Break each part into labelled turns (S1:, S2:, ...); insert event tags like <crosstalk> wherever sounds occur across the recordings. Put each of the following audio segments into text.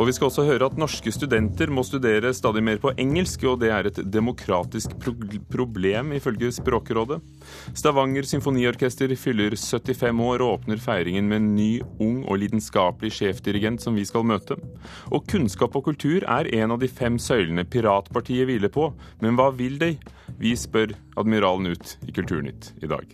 S1: Og vi skal også høre at norske studenter må studere stadig mer på engelsk, og det er et demokratisk pro problem, ifølge Språkrådet. Stavanger symfoniorkester fyller 75 år og åpner feiringen med en ny, ung og lidenskapelig sjefdirigent som vi skal møte. Og kunnskap og kultur er en av de fem søylene piratpartiet hviler på. Men hva vil de? Vi spør admiralen ut i Kulturnytt i dag.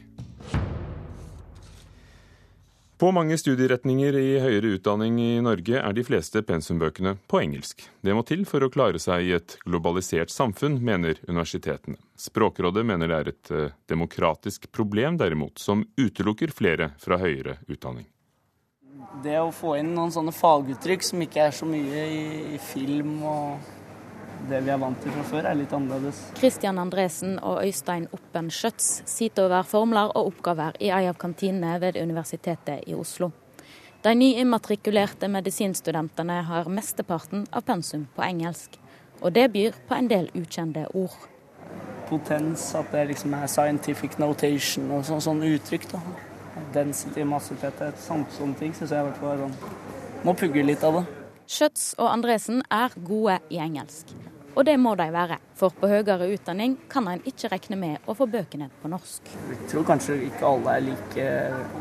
S1: På mange studieretninger i høyere utdanning i Norge er de fleste pensumbøkene på engelsk. Det må til for å klare seg i et globalisert samfunn, mener universitetene. Språkrådet mener det er et eh, demokratisk problem, derimot, som utelukker flere fra høyere utdanning.
S2: Det å få inn noen sånne faguttrykk som ikke er så mye i, film og det vi er vant til fra før, er litt annerledes.
S3: Kristian Andresen og Øystein Oppen Schjøtz sitter over formler og oppgaver i ei av kantinene ved Universitetet i Oslo. De nyimmatrikulerte medisinstudentene har mesteparten av pensum på engelsk, og det byr på en del ukjente ord.
S2: Potens, at det liksom er scientific notation og sånne, sånn uttrykk. da. Density, massetetthet, sånne, sånne ting syns jeg i hvert fall er sånn Må pugge litt av det.
S3: Schjøtz og Andresen er gode i engelsk. Og det må de være, for på høyere utdanning kan en ikke regne med å få bøkene på norsk.
S2: Jeg tror kanskje ikke alle er like,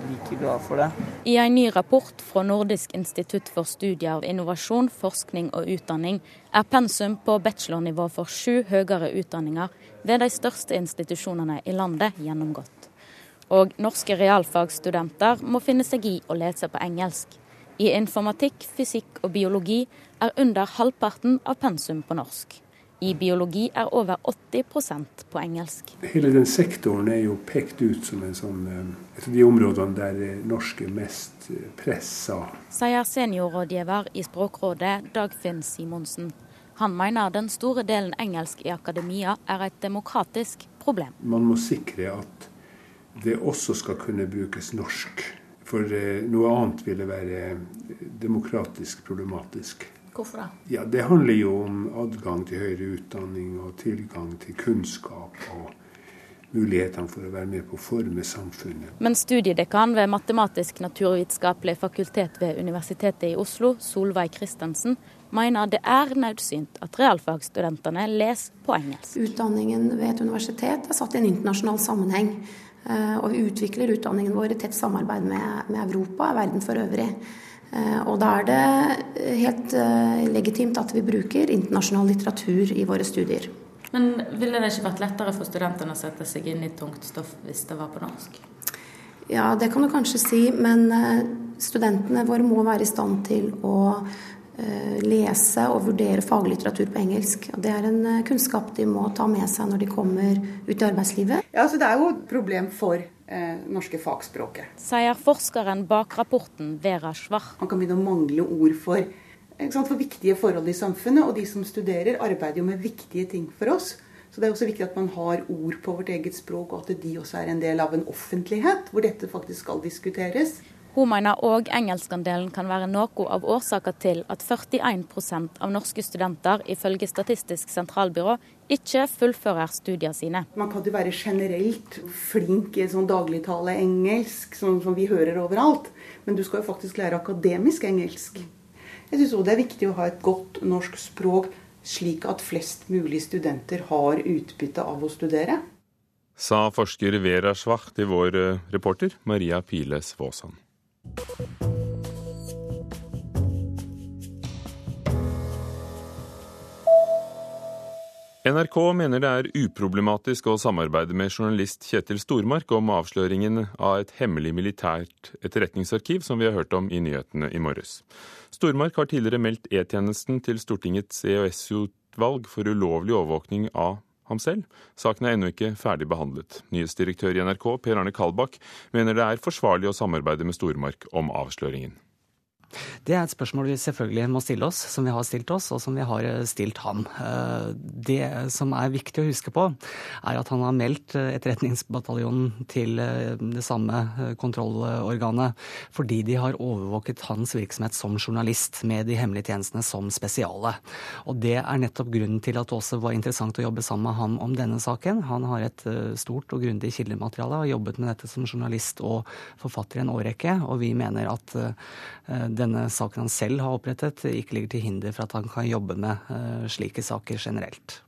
S2: like glade for det.
S3: I en ny rapport fra Nordisk institutt for studier av innovasjon, forskning og utdanning er pensum på bachelornivå for sju høyere utdanninger ved de største institusjonene i landet gjennomgått. Og norske realfagsstudenter må finne seg i å lese på engelsk. I informatikk, fysikk og biologi er under halvparten av pensum på norsk. I biologi er over 80% på engelsk.
S4: Hele den sektoren er jo pekt ut som en sånn, eh, et av de områdene der norsk er mest eh, pressa.
S3: Sier seniorrådgiver i Språkrådet Dagfinn Simonsen. Han mener den store delen engelsk i akademia er et demokratisk problem.
S4: Man må sikre at det også skal kunne brukes norsk. For eh, noe annet ville være demokratisk problematisk.
S3: Hvorfor det?
S4: Ja, Det handler jo om adgang til høyere utdanning og tilgang til kunnskap. og mulighetene for å være med på å forme samfunnet.
S3: Men studiedekan ved Matematisk-naturvitenskapelig fakultet ved Universitetet i Oslo, Solveig Christensen, mener det er nødsynt at realfagsstudentene leser på engelsk.
S5: Utdanningen ved et universitet er satt i en internasjonal sammenheng. Eh, og vi utvikler utdanningen vår i tett samarbeid med, med Europa og verden for øvrig. Eh, og da er det helt eh, legitimt at vi bruker internasjonal litteratur i våre studier.
S3: Men ville det ikke vært lettere for studentene å sette seg inn i tungt stoff hvis det var på norsk?
S5: Ja, det kan du kanskje si, men eh, studentene våre må være i stand til å lese og vurdere faglitteratur på engelsk. Og det er en kunnskap de må ta med seg når de kommer ut i arbeidslivet.
S6: Ja, så Det er jo et problem for eh, norske fagspråket.
S3: Sier forskeren bak rapporten Vera Schwach.
S6: Man kan begynne å mangle ord for, sant, for viktige forhold i samfunnet. Og de som studerer, arbeider jo med viktige ting for oss. Så det er også viktig at man har ord på vårt eget språk, og at de også er en del av en offentlighet hvor dette faktisk skal diskuteres.
S3: Hun mener òg engelskandelen kan være noe av årsaka til at 41% av norske studenter ifølge Statistisk sentralbyrå ikke fullfører studiene sine.
S6: Man kan jo være generelt flink i sånn dagligtale engelsk, sånn som vi hører overalt. Men du skal jo faktisk lære akademisk engelsk. Jeg syns òg det er viktig å ha et godt norsk språk, slik at flest mulig studenter har utbytte av å studere.
S1: Sa forsker Vera Schwach til vår eh, reporter Maria Piles Våsan. NRK mener det er uproblematisk å samarbeide med journalist Kjetil Stormark om avsløringen av et hemmelig militært etterretningsarkiv, som vi har hørt om i nyhetene i morges. Stormark har tidligere meldt E-tjenesten til Stortingets EOS-utvalg for ulovlig overvåkning av ham selv. Saken er ennå ikke ferdig behandlet. Nyhetsdirektør i NRK Per Arne Kalbakk mener det er forsvarlig å samarbeide med Stormark om avsløringen.
S7: Det er et spørsmål vi selvfølgelig må stille oss, som vi har stilt oss, og som vi har eh, stilt han. Eh, det som er viktig å huske på, er at han har meldt eh, Etterretningsbataljonen til det samme kontrollorganet fordi de har overvåket hans virksomhet som journalist med de hemmelige tjenestene som spesiale. Og det er nettopp grunnen til at det også var interessant å jobbe sammen med ham om denne saken. Han har et stort og grundig kildemateriale har jobbet med dette som journalist og forfatter i en årrekke, og vi mener at det denne saken han selv har opprettet, ikke ligger til hinder for at han kan jobbe med slike saker generelt.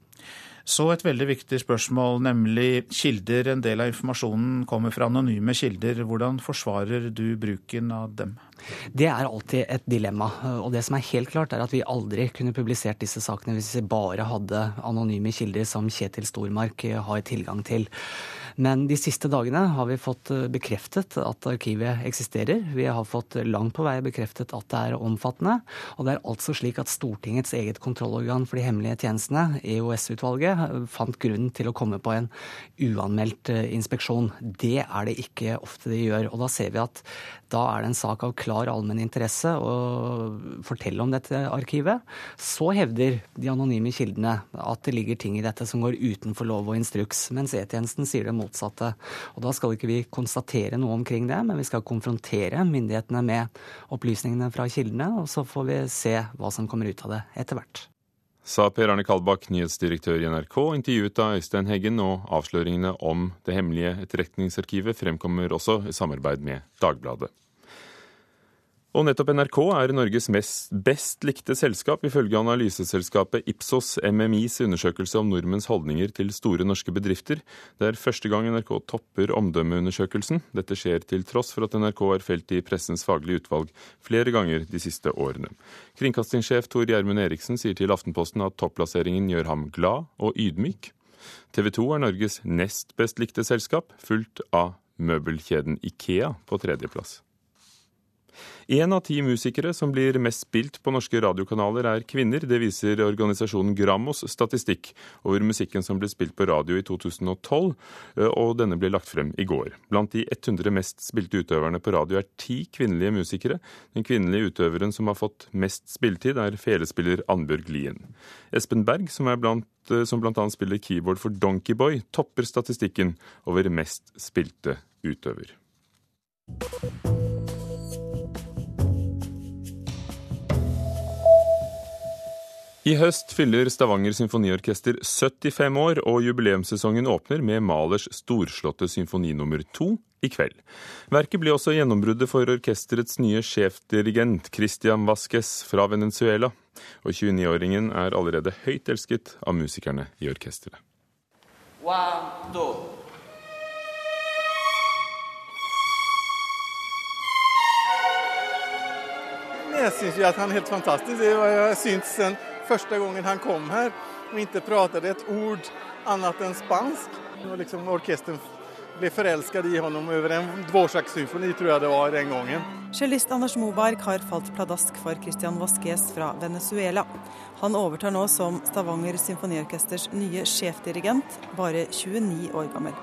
S8: Så et veldig viktig spørsmål, nemlig kilder. En del av informasjonen kommer fra anonyme kilder. Hvordan forsvarer du bruken av dem?
S7: Det er alltid et dilemma. Og det som er helt klart, er at vi aldri kunne publisert disse sakene hvis vi bare hadde anonyme kilder som Kjetil Stormark har tilgang til. Men de siste dagene har vi fått eh, bekreftet at arkivet eksisterer. Vi har fått langt på vei bekreftet at det er omfattende. Og det er altså slik at Stortingets eget kontrollorgan for de hemmelige tjenestene, EOS-utvalget, fant grunn til å komme på en uanmeldt eh, inspeksjon. Det er det ikke ofte de gjør. Og da ser vi at da er det en sak av klar allmenn interesse å fortelle om dette arkivet. Så hevder de anonyme kildene at det ligger ting i dette som går utenfor lov og instruks, mens E-tjenesten sier det motsatte. Og da skal ikke vi konstatere noe omkring det, men vi skal konfrontere myndighetene med opplysningene fra kildene, og så får vi se hva som kommer ut av det etter hvert
S1: sa Per Arne Kalbakk, nyhetsdirektør i NRK, intervjuet av Øystein Heggen, og avsløringene om det hemmelige etterretningsarkivet fremkommer også i samarbeid med Dagbladet. Og nettopp NRK er Norges mest best likte selskap, ifølge analyseselskapet Ipsos MMIs undersøkelse om nordmenns holdninger til store norske bedrifter. Det er første gang NRK topper omdømmeundersøkelsen. Dette skjer til tross for at NRK har felt i pressens faglige utvalg flere ganger de siste årene. Kringkastingssjef Tor Gjermund Eriksen sier til Aftenposten at topplasseringen gjør ham glad og ydmyk. TV 2 er Norges nest best likte selskap, fulgt av møbelkjeden Ikea på tredjeplass. Én av ti musikere som blir mest spilt på norske radiokanaler, er kvinner. Det viser organisasjonen Grammos statistikk over musikken som ble spilt på radio i 2012, og denne ble lagt frem i går. Blant de 100 mest spilte utøverne på radio er ti kvinnelige musikere. Den kvinnelige utøveren som har fått mest spilletid, er felespiller Annbjørg Lien. Espen Berg, som, er blant, som bl.a. spiller keyboard for Donkeyboy, topper statistikken over mest spilte utøver. I høst fyller Stavanger symfoniorkester 75 år, og jubileumssesongen åpner med Malers storslåtte symfoni nummer to i kveld. Verket blir også gjennombruddet for orkesterets nye sjefdirigent Christian Vasques fra Venezuela. Og 29-åringen er allerede høyt elsket av musikerne i orkesteret. One, two.
S9: Jeg syns at han er helt fantastisk. Det har jeg syntes første gangen han kom her og ikke pratet et ord annet enn spansk. Og liksom Orkesteren ble forelsket i ham over en Dvorak-symfoni, tror jeg det var den gangen.
S10: Cellist Anders Moberg har falt pladask for Christian Vasques fra Venezuela. Han overtar nå som Stavanger Symfoniorkesters nye sjefdirigent, bare 29 år gammel.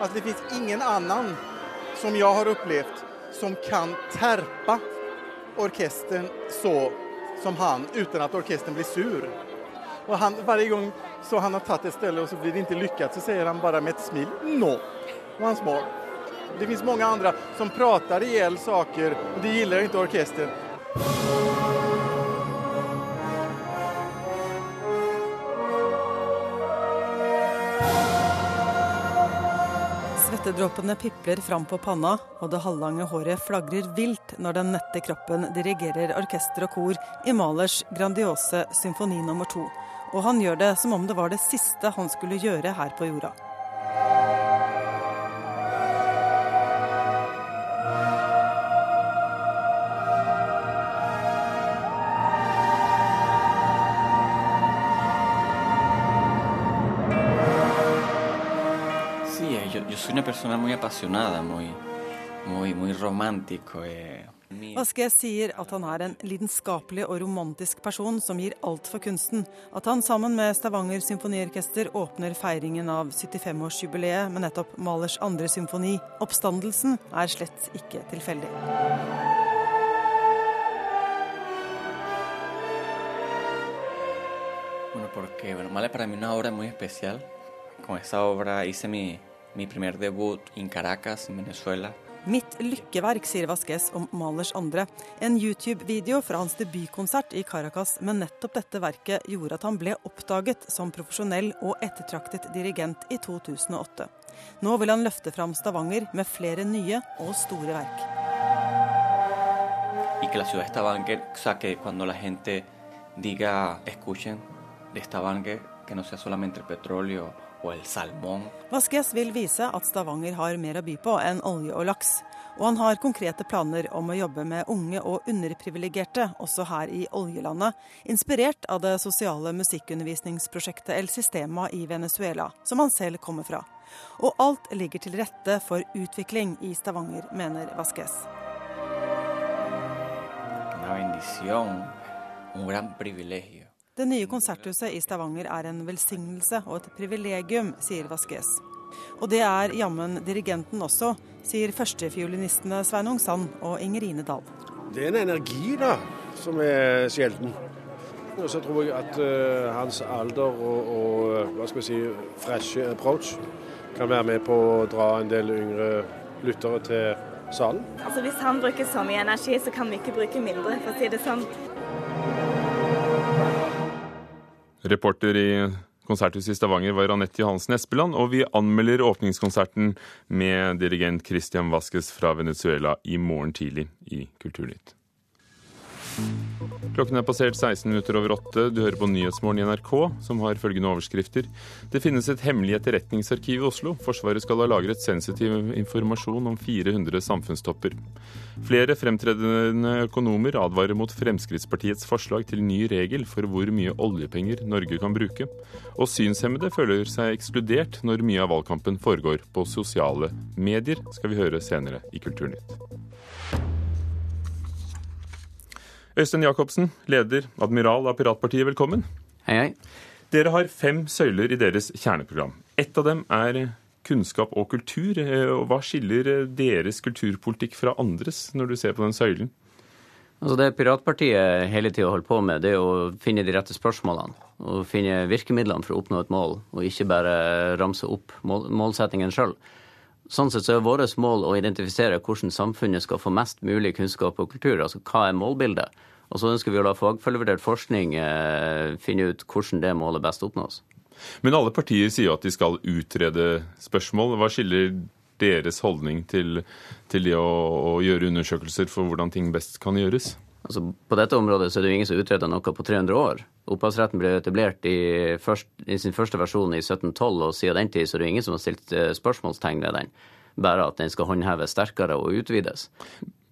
S9: Altså, det fins ingen annen som jeg har opplevd, som kan terpe orkesteren så som han uten at orkestern blir sur. Og han, Hver gang så han har tatt et sted og så blir det ikke lykket, så sier han bare med et smil 'nå'. Og. Det finnes mange andre som prater i hjel saker, og det liker ikke orkesteren.
S10: Svettedråpene pipler fram på panna, og det halvlange håret flagrer vilt når den nette kroppen dirigerer orkester og kor i Malers grandiose symfoni nummer to. Og han gjør det som om det var det siste han skulle gjøre her på jorda.
S11: Soy una persona muy apasionada, muy, muy, muy romántico. Eh.
S10: Vasquez sier at han er en lidenskapelig og romantisk person som gir alt for kunsten. At han sammen med Stavanger symfoniorkester åpner feiringen av 75-årsjubileet med nettopp Malers andre symfoni, 'Oppstandelsen', er slett ikke tilfeldig.
S11: Bueno, porque bueno, Mahler para mí una obra muy especial. Con esa obra hice mi, mi primer debut in Caracas, Venezuela.
S10: Mitt lykkeverk, sier Vasques om Malers andre. En YouTube-video fra hans debutkonsert i Caracas med nettopp dette verket gjorde at han ble oppdaget som profesjonell og ettertraktet dirigent i 2008. Nå vil han løfte fram Stavanger med flere nye og store verk.
S11: I que la ciudad de Stavanger, o sea, que cuando la gente diga, escuchen de Stavanger, que no sea solamente el petróleo o el salmón.
S10: Vasques vil vise at Stavanger har mer å by på enn olje og laks. Og han har konkrete planer om å jobbe med unge og underprivilegerte også her i oljelandet, inspirert av det sosiale musikkundervisningsprosjektet El Sistema i Venezuela, som han selv kommer fra. Og alt ligger til rette for utvikling i Stavanger, mener Vasques.
S11: En bendición, un gran privilegio.
S10: Det nye konserthuset i Stavanger er en velsignelse og et privilegium, sier Vasques. Og det er jammen dirigenten også, sier førstefiolinistene Sveinung Sand og Ingerine Dahl.
S12: Det er en energi da, som er sjelden. Og så tror jeg at uh, hans alder og, og hva skal vi si, fresh approach kan være med på å dra en del yngre lyttere til salen.
S13: Altså Hvis han bruker så mye energi, så kan vi ikke bruke mindre, for å si det sånn.
S1: Reporter i Konserthuset i Stavanger var Anette Johansen Espeland, og vi anmelder åpningskonserten med dirigent Christian Vasques fra Venezuela i morgen tidlig i Kulturnytt. Klokken er passert 16 minutter over åtte. Du hører på Nyhetsmorgen i NRK, som har følgende overskrifter. Det finnes et hemmelig etterretningsarkiv i Oslo. Forsvaret skal ha lagret sensitiv informasjon om 400 samfunnstopper. Flere fremtredende økonomer advarer mot Fremskrittspartiets forslag til ny regel for hvor mye oljepenger Norge kan bruke. Og synshemmede føler seg ekskludert når mye av valgkampen foregår på sosiale medier, skal vi høre senere i Kulturnytt. Øystein Jacobsen, leder, admiral av Piratpartiet, velkommen.
S14: Hei, hei.
S1: Dere har fem søyler i deres kjerneprogram. Ett av dem er kunnskap og kultur. Hva skiller deres kulturpolitikk fra andres, når du ser på den søylen?
S14: Altså Det Piratpartiet hele tida holder på med, det er å finne de rette spørsmålene. Og finne virkemidlene for å oppnå et mål, og ikke bare ramse opp mål målsettingen sjøl. Sånn sett så er vårt mål å identifisere hvordan samfunnet skal få mest mulig kunnskap og kultur. Altså hva er målbildet? Og så ønsker vi å la fagfølgevurdert forskning eh, finne ut hvordan det målet best oppnås.
S1: Men alle partier sier jo at de skal utrede spørsmål. Hva skiller deres holdning til, til det å, å, gjøre undersøkelser for hvordan ting best kan gjøres?
S14: Altså, på dette området så er det jo ingen som utreder noe på 300 år. Opphavsretten ble etablert i, først, i, sin første versjon i 1712, og siden den tid så er det ingen som har stilt eh, spørsmålstegn ved den. Bare at den skal håndheves sterkere og utvides.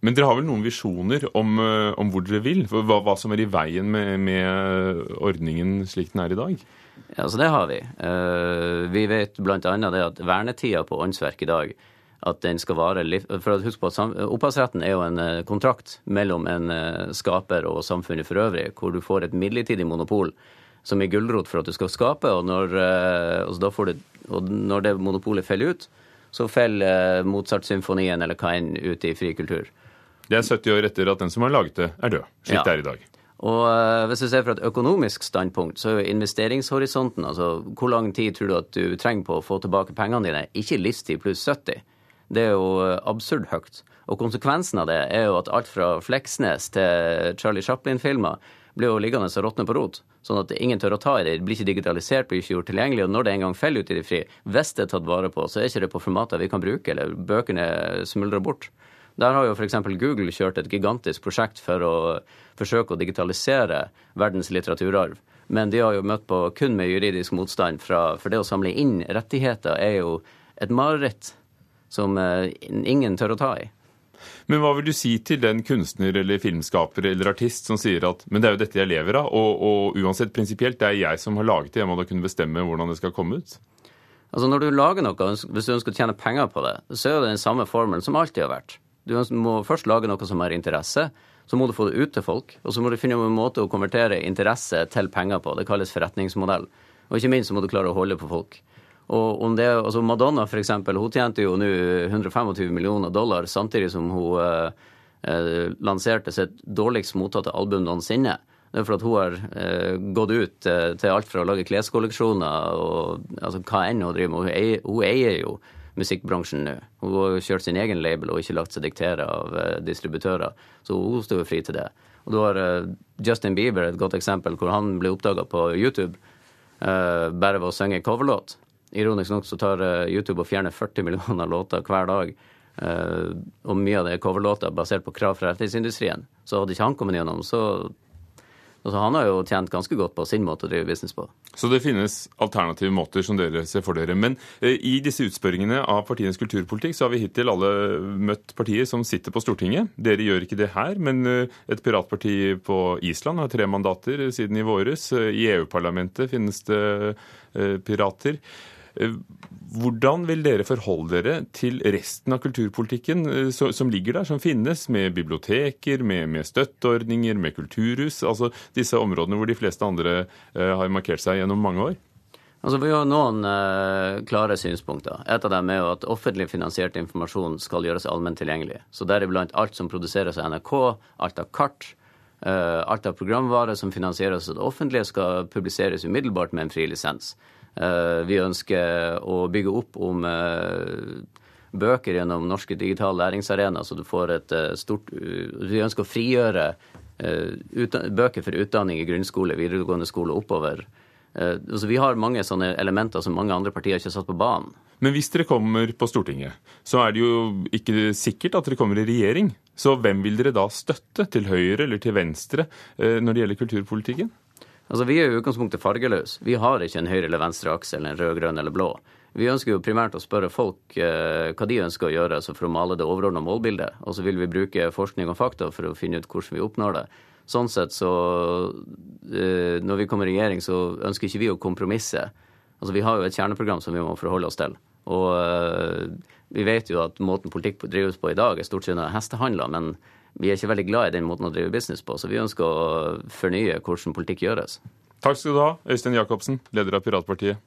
S1: Men dere har vel noen visjoner om, eh, om hvor dere vil? Hva, hva, som er i veien med, med ordningen slik den er i dag?
S14: Ja, så Det har vi. Uh, vi vet bl.a. det at vernetida på åndsverk i dag at den skal vare For å huske på at Opphavsretten er jo en eh, kontrakt mellom en skaper og samfunnet for øvrig, hvor du får et midlertidig monopol som er gulrot for at du skal skape. Og når, altså det, og når det monopolet faller ut, så faller Mozart-symfonien eller hva enn ut i fri kultur.
S1: Det er 70 år etter at den som har laget det, er død, slik ja. det er i dag.
S14: Og uh, hvis du ser fra et økonomisk standpunkt, så er jo investeringshorisonten, altså hvor lang tid tror du at du trenger på å få tilbake pengene dine, ikke livstid pluss 70. Det er jo uh, absurd høyt. Og konsekvensen av det er jo at alt fra Fleksnes til Charlie Chaplin-filmer blir jo liggende og råtne på rot. Sånn at ingen tør å ta i det. Det blir ikke digitalisert, blir ikke gjort tilgjengelig. Og når det en gang faller ut i det fri, hvis det er tatt vare på, så er ikke det på formater vi kan bruke, eller bøkene smuldrer bort. Der har jo f.eks. Google kjørt et gigantisk prosjekt for å forsøke å digitalisere verdens litteraturarv. Men de har jo møtt på kun med juridisk motstand, fra, for det å samle inn rettigheter er jo et mareritt som eh, ingen tør å ta i.
S1: Men hva vil du si til den kunstner eller filmskaper eller artist som sier at men det er jo dette jeg lever av, og, og uansett prinsipielt, det er jeg som har laget det, jeg må da kunne bestemme hvordan det skal komme ut?
S14: Altså Når du lager noe, hvis du ønsker å tjene penger på det, så er det den samme formelen som alltid har vært. Du må først lage noe som har interesse. Så må du få det ut til folk. Og så må du finne en måte å konvertere interesse til penger på. Det kalles forretningsmodell. Og ikke minst så må du klare å holde på folk. Og om det, altså Madonna for eksempel, hun tjente jo nå 125 millioner dollar samtidig som hun eh, eh, lanserte sitt dårligst mottatte album noensinne. Det er for at hun har eh, gått ut eh, til alt fra å lage kleskolleksjoner og altså, hva enn hun driver med. Hun eier, hun eier jo musikkbransjen nå. Hun har kjørt sin egen label og ikke lagt seg diktere av uh, distributører. Så hun står fri til det. Og du har uh, Justin Bieber, et godt eksempel, hvor han ble oppdaga på YouTube uh, bare ved å synge coverlåt. Ironisk nok så tar YouTube og fjerner 40 <laughs> millioner låter hver dag. og mye av det er coverlåter basert på krav fra rettighetsindustrien. Så hadde ikke han kommet gjennom, så altså Han har jo tjent ganske godt på sin måte å drive business på.
S1: Så det finnes alternative måter som dere ser for dere. Men eh, i disse utspørringene av partienes kulturpolitikk, så har vi hittil alle møtt partier som sitter på Stortinget. Dere gjør ikke det her, men eh, et piratparti på Island har tre mandater siden i våres. Eh, I EU-parlamentet finnes det pirater. Hvordan vil dere forholde dere til resten av kulturpolitikken eh, som ligger der, som finnes, med biblioteker, med, med støtteordninger, med kulturhus? Altså disse områdene hvor de fleste andre uh, har markert seg gjennom mange år?
S14: Altså, Vi har noen uh, klare synspunkter. Et av dem er jo at offentlig finansiert informasjon skal gjøres allment tilgjengelig. Så deriblant alt som produseres av NRK, alt av kart, uh, alt av programvare som finansieres av det offentlige, skal publiseres umiddelbart med en fri lisens. Eh, vi ønsker å bygge opp om eh, bøker gjennom norske digitale læringsarenaer, så du får et eh, stort Vi ønsker å frigjøre bøker for utdanning i grunnskole, videregående skole og oppover. Altså, vi har mange sånne elementer som mange andre partier ikke har satt på banen.
S1: Men hvis dere kommer på Stortinget, så er det jo ikke sikkert at dere kommer i regjering. Så hvem vil dere da støtte, til høyre eller til venstre, når det gjelder kulturpolitikken?
S14: Altså, Vi er i utgangspunktet fargeløse. Vi har ikke en høyre- eller venstre akse eller en rød, grønn eller blå. Vi ønsker jo primært å spørre folk eh, hva de ønsker å gjøre altså for å male det overordna målbildet. Og så vil vi bruke forskning og fakta for å finne ut hvordan vi oppnår det. Sånn sett så eh, Når vi kommer i regjering, så ønsker ikke vi å kompromisse. Altså Vi har jo et kjerneprogram som vi må forholde oss til. Og eh, vi vet jo at måten politikk drives på i dag, er stort sett hestehandler. men vi er ikke veldig glad i den måten å drive business på, så vi ønsker å fornye hvordan politikk gjøres.
S1: Takk skal du ha, Øystein Jacobsen, leder av Piratpartiet.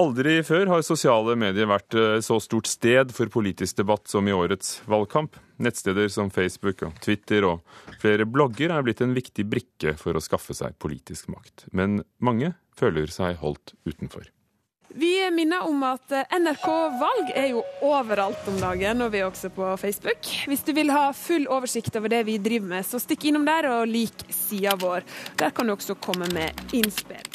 S1: Aldri før har sosiale medier vært eh, så stort sted for politisk debatt som i årets valgkamp. Nettsteder som Facebook og Twitter og flere blogger er blitt en viktig brikke for å skaffe seg politisk makt. Men mange føler seg holdt utenfor.
S15: Vi minner om at NRK Valg er jo overalt om dagen, og vi er også på Facebook. Hvis du vil ha full oversikt over det vi driver med, så stikk innom der og lik sida vår. Der kan du også komme med innspill.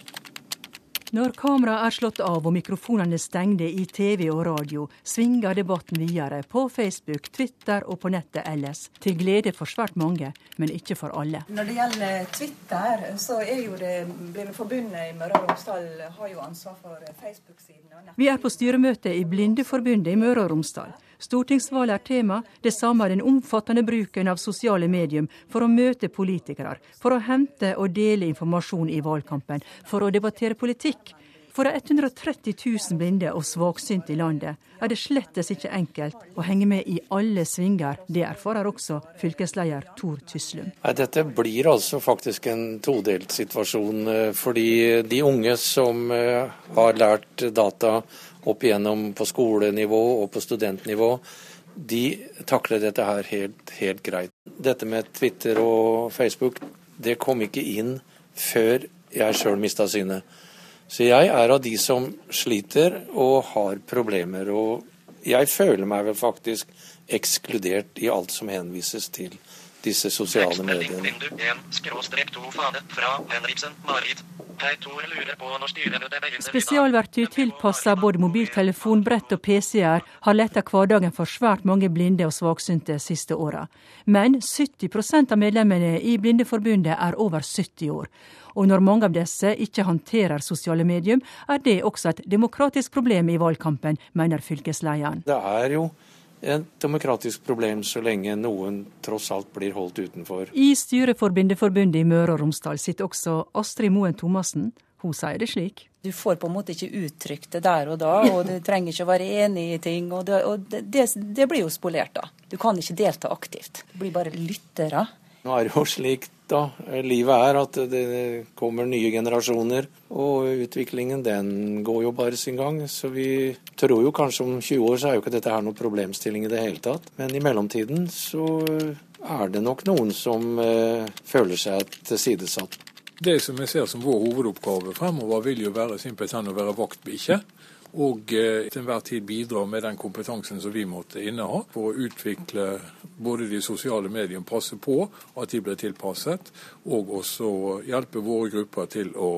S16: Når kameraet er slått av og mikrofonene stengte i TV og radio, svinger debatten videre på Facebook, Twitter og på nettet ellers. Til glede for svært mange, men ikke for alle.
S17: Når det gjelder Twitter, så er jo det Blindeforbundet i Møre og Romsdal har jo ansvar for Facebook-siden.
S16: Vi er på styremøte i Blindeforbundet i Møre og Romsdal. Stortingsvalget er tema, det samme er den omfattende bruken av sosiale medier for å møte politikere, for å hente og dele informasjon i valgkampen, for å debattere politikk. For de 130 000 blinde og svaksynte i landet er det slettes ikke enkelt å henge med i alle svinger. Det erfarer også fylkesleder Tor Tyslum.
S18: Dette blir altså faktisk en todelt situasjon. Eh, fordi de unge som eh, har lært data opp igjennom på skolenivå og på studentnivå, de takler dette her helt, helt greit. Dette med Twitter og Facebook, det kom ikke inn før jeg sjøl mista synet. Så jeg er av de som sliter og har problemer. Og jeg føler meg vel faktisk ekskludert i alt som henvises til disse sosiale mediene.
S16: Spesialverktøy tilpassa både mobiltelefon, brett og PC-er har letta hverdagen for svært mange blinde og svaksynte siste åra. Men 70% av medlemmene i Blindeforbundet er over 70 år. Og når mange av disse ikke håndterer sosiale medier, er det også et demokratisk problem i valgkampen, mener fylkeslederen.
S18: Det er jo et demokratisk problem så lenge noen tross alt blir holdt utenfor.
S16: I styret for Bindeforbundet i Møre og Romsdal sitter også Astrid Moen Thomassen. Hun sier det slik.
S19: Du får på en måte ikke uttrykt det der og da, og du trenger ikke å være enig i ting. og Det, og det, det, blir jo spolert da. Du kan ikke delta aktivt. Du blir bare lyttere.
S18: Nå er det jo slik da livet er, at det kommer nye generasjoner. Og utviklingen den går jo bare sin gang. Så vi tror jo kanskje om 20 år så er jo ikke dette her noen problemstilling i det hele tatt. Men i mellomtiden så er det nok noen som eh, føler seg tilsidesatt.
S20: Det som jeg ser som vår hovedoppgave fremover, vil jo være simpelthen å være vaktbikkje og eh, til enhver tid bidra med den kompetansen som vi måtte inneha for å utvikle både de sosiale mediene, passe på at de blir tilpasset, og også hjelpe våre grupper til å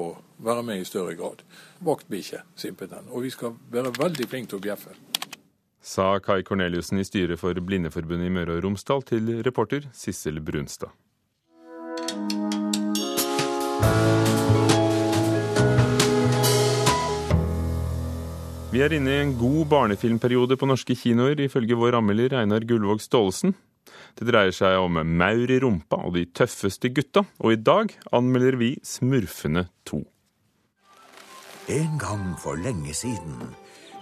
S20: være med i større grad. Vaktbikkje, simpelthen. Og vi skal være veldig flinke til å bjeffe.
S1: Sa Kai Korneliussen i styret for Blindeforbundet i Møre og Romsdal til reporter Sissel Brunstad. Vi er inne i en god barnefilmperiode på norske kinoer, ifølge vår anmelder Einar Gullvåg Staalesen. Det dreier seg om maur i rumpa og de tøffeste gutta, og i dag anmelder vi Smurfene 2.
S21: En gang for lenge siden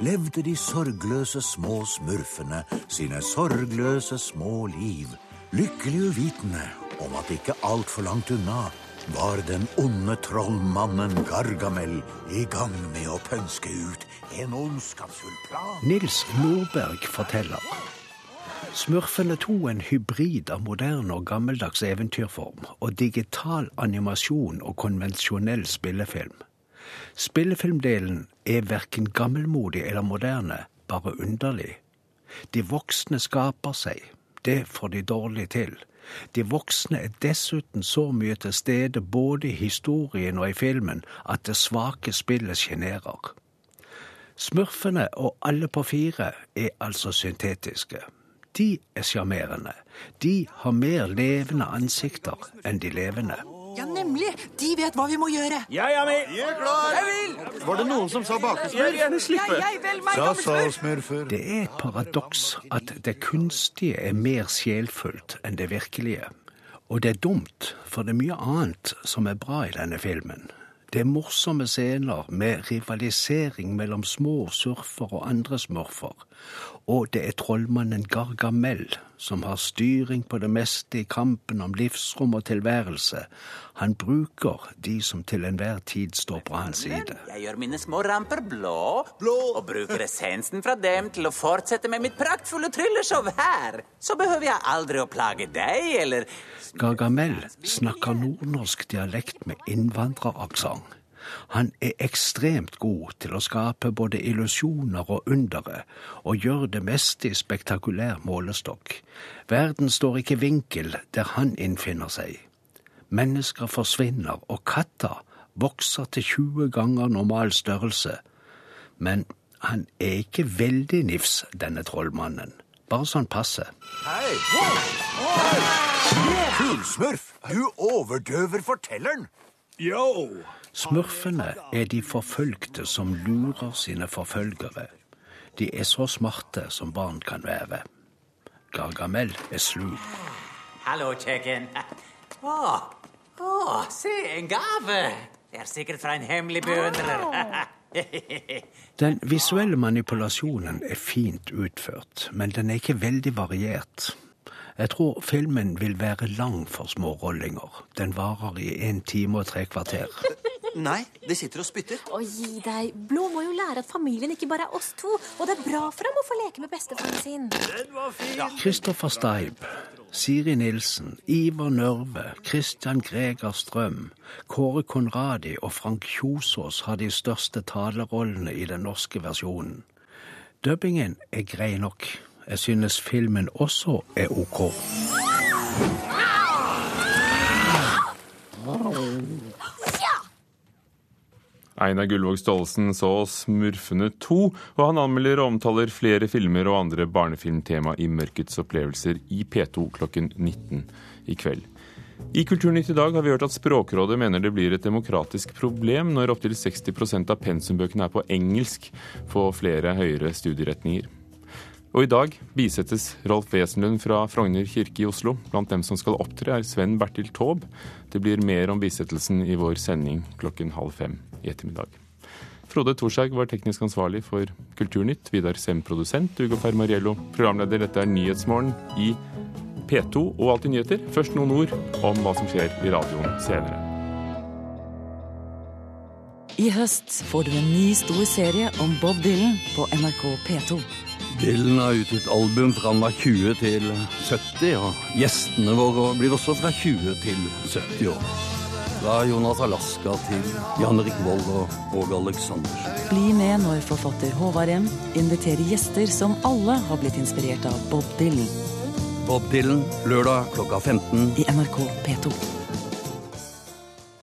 S21: levde de sorgløse små smurfene sine sorgløse små liv, lykkelig uvitende om at ikke altfor langt unna var den onde trollmannen Gargamel i gang med å pønske ut en ondskapsfull plan.
S22: Nils Nordberg forteller. Smurfene 2 en hybrid av moderne og gammeldags eventyrform og digital animasjon og konvensjonell spillefilm. Spillefilmdelen er verken gammelmodig eller moderne, bare underlig. De voksne skaper seg. Det får de dårlig til. De voksne er dessuten så mye til stede både i historien og i filmen at det svake spillet sjenerer. Smurfene og alle på fire er altså syntetiske. De er sjarmerende. De har mer levende ansikter enn de levende.
S23: Ja, nemlig! De vet hva vi må gjøre.
S24: Jeg er med.
S23: Jeg er klar.
S24: Jeg vil. Var det noen som sa bakesmurf?
S23: Jeg vil gjerne slippe.
S24: Jeg, jeg vel, meg,
S23: Sa,
S24: smør
S23: sa,
S24: smurf.
S22: Det er et paradoks at det kunstige er mer sjelfullt enn det virkelige. Og det er dumt, for det er mye annet som er bra i denne filmen. Det er morsomme scener med rivalisering mellom små surfer og andre smurfer. Og det er trollmannen Gargamel som har styring på det meste i kampen om livsrom og tilværelse. Han bruker de som til enhver tid står på hans side.
S25: Jeg gjør mine små ramper blå, og bruker essensen fra dem til å fortsette med mitt praktfulle trylleshow her. Så behøver jeg aldri å plage deg, eller
S22: Gargamel snakker nordnorsk dialekt med innvandreraksent. Han er ekstremt god til å skape både illusjoner og undere, og gjør det meste i spektakulær målestokk. Verden står ikke i vinkel der han innfinner seg. Mennesker forsvinner, og katta vokser til 20 ganger normal størrelse. Men han er ikke veldig nifs, denne trollmannen. Bare sånn passe.
S21: Hei! Kulsmurf, du overdøver fortelleren.
S22: Yo! Smurfene er de forfølgte som lurer sine forfølgere. De er så smarte som barn kan være. Gargamel er slu.
S25: Hallo, kjøkken. Å, å, se, en gave. Det er sikkert fra en hemmelig beundrer. <laughs>
S22: Den visuelle manipulasjonen er fint utført, men den er ikke veldig variert. Jeg tror filmen vil være lang for smårollinger. Den varer i en time og tre kvarter. <laughs>
S24: Nei, de sitter og spytter.
S26: Å, gi deg. Blå må jo lære at familien ikke bare er oss to. Og det er bra for ham å få leke med bestefaren sin.
S24: Den var fin.
S22: Kristoffer Steib, Siri Nilsen, Iver Nørve, Christian Greger Strøm, Kåre Konradi og Frank Kjosås har de største talerollene i den norske versjonen. Dubbingen er grei nok. Jeg synes filmen også er ok.
S1: Einar Gullvåg Staalesen så Smurfene 2, og han anmelder og omtaler flere filmer og andre barnefilmtema i Mørkets opplevelser i P2 klokken 19 i kveld. I Kulturnytt i dag har vi hørt at Språkrådet mener det blir et demokratisk problem når opptil 60% av pensumbøkene er på engelsk på flere høyere studieretninger. Og i dag bisettes Rolf Wesenlund fra Frogner kirke i Oslo. Blant dem som skal opptre, er Sven Bertil Taube. Det blir mer om bisettelsen i vår sending klokken halv fem i ettermiddag. Frode Thorshaug var teknisk ansvarlig for Kulturnytt. Vidar Sem produsent. Ugo Fermariello programleder. Dette er Nyhetsmorgen i P2 og Alltid nyheter. Først noen ord om hva som skjer i radioen senere.
S27: I høst får du en ny stor serie om Bob Dylan på NRK P2.
S28: Dylan har utgitt album fra han var 20 til 70, og gjestene våre blir også fra 20 til 70 år. Fra Jonas Alaska til Jan Erik Vold og Åge Aleksandersen.
S27: Bli med når forfatter Håvard M inviterer gjester som alle har blitt inspirert av Bob Dylan.
S28: Bob Dylan, lørdag klokka 15.
S27: I NRK P2.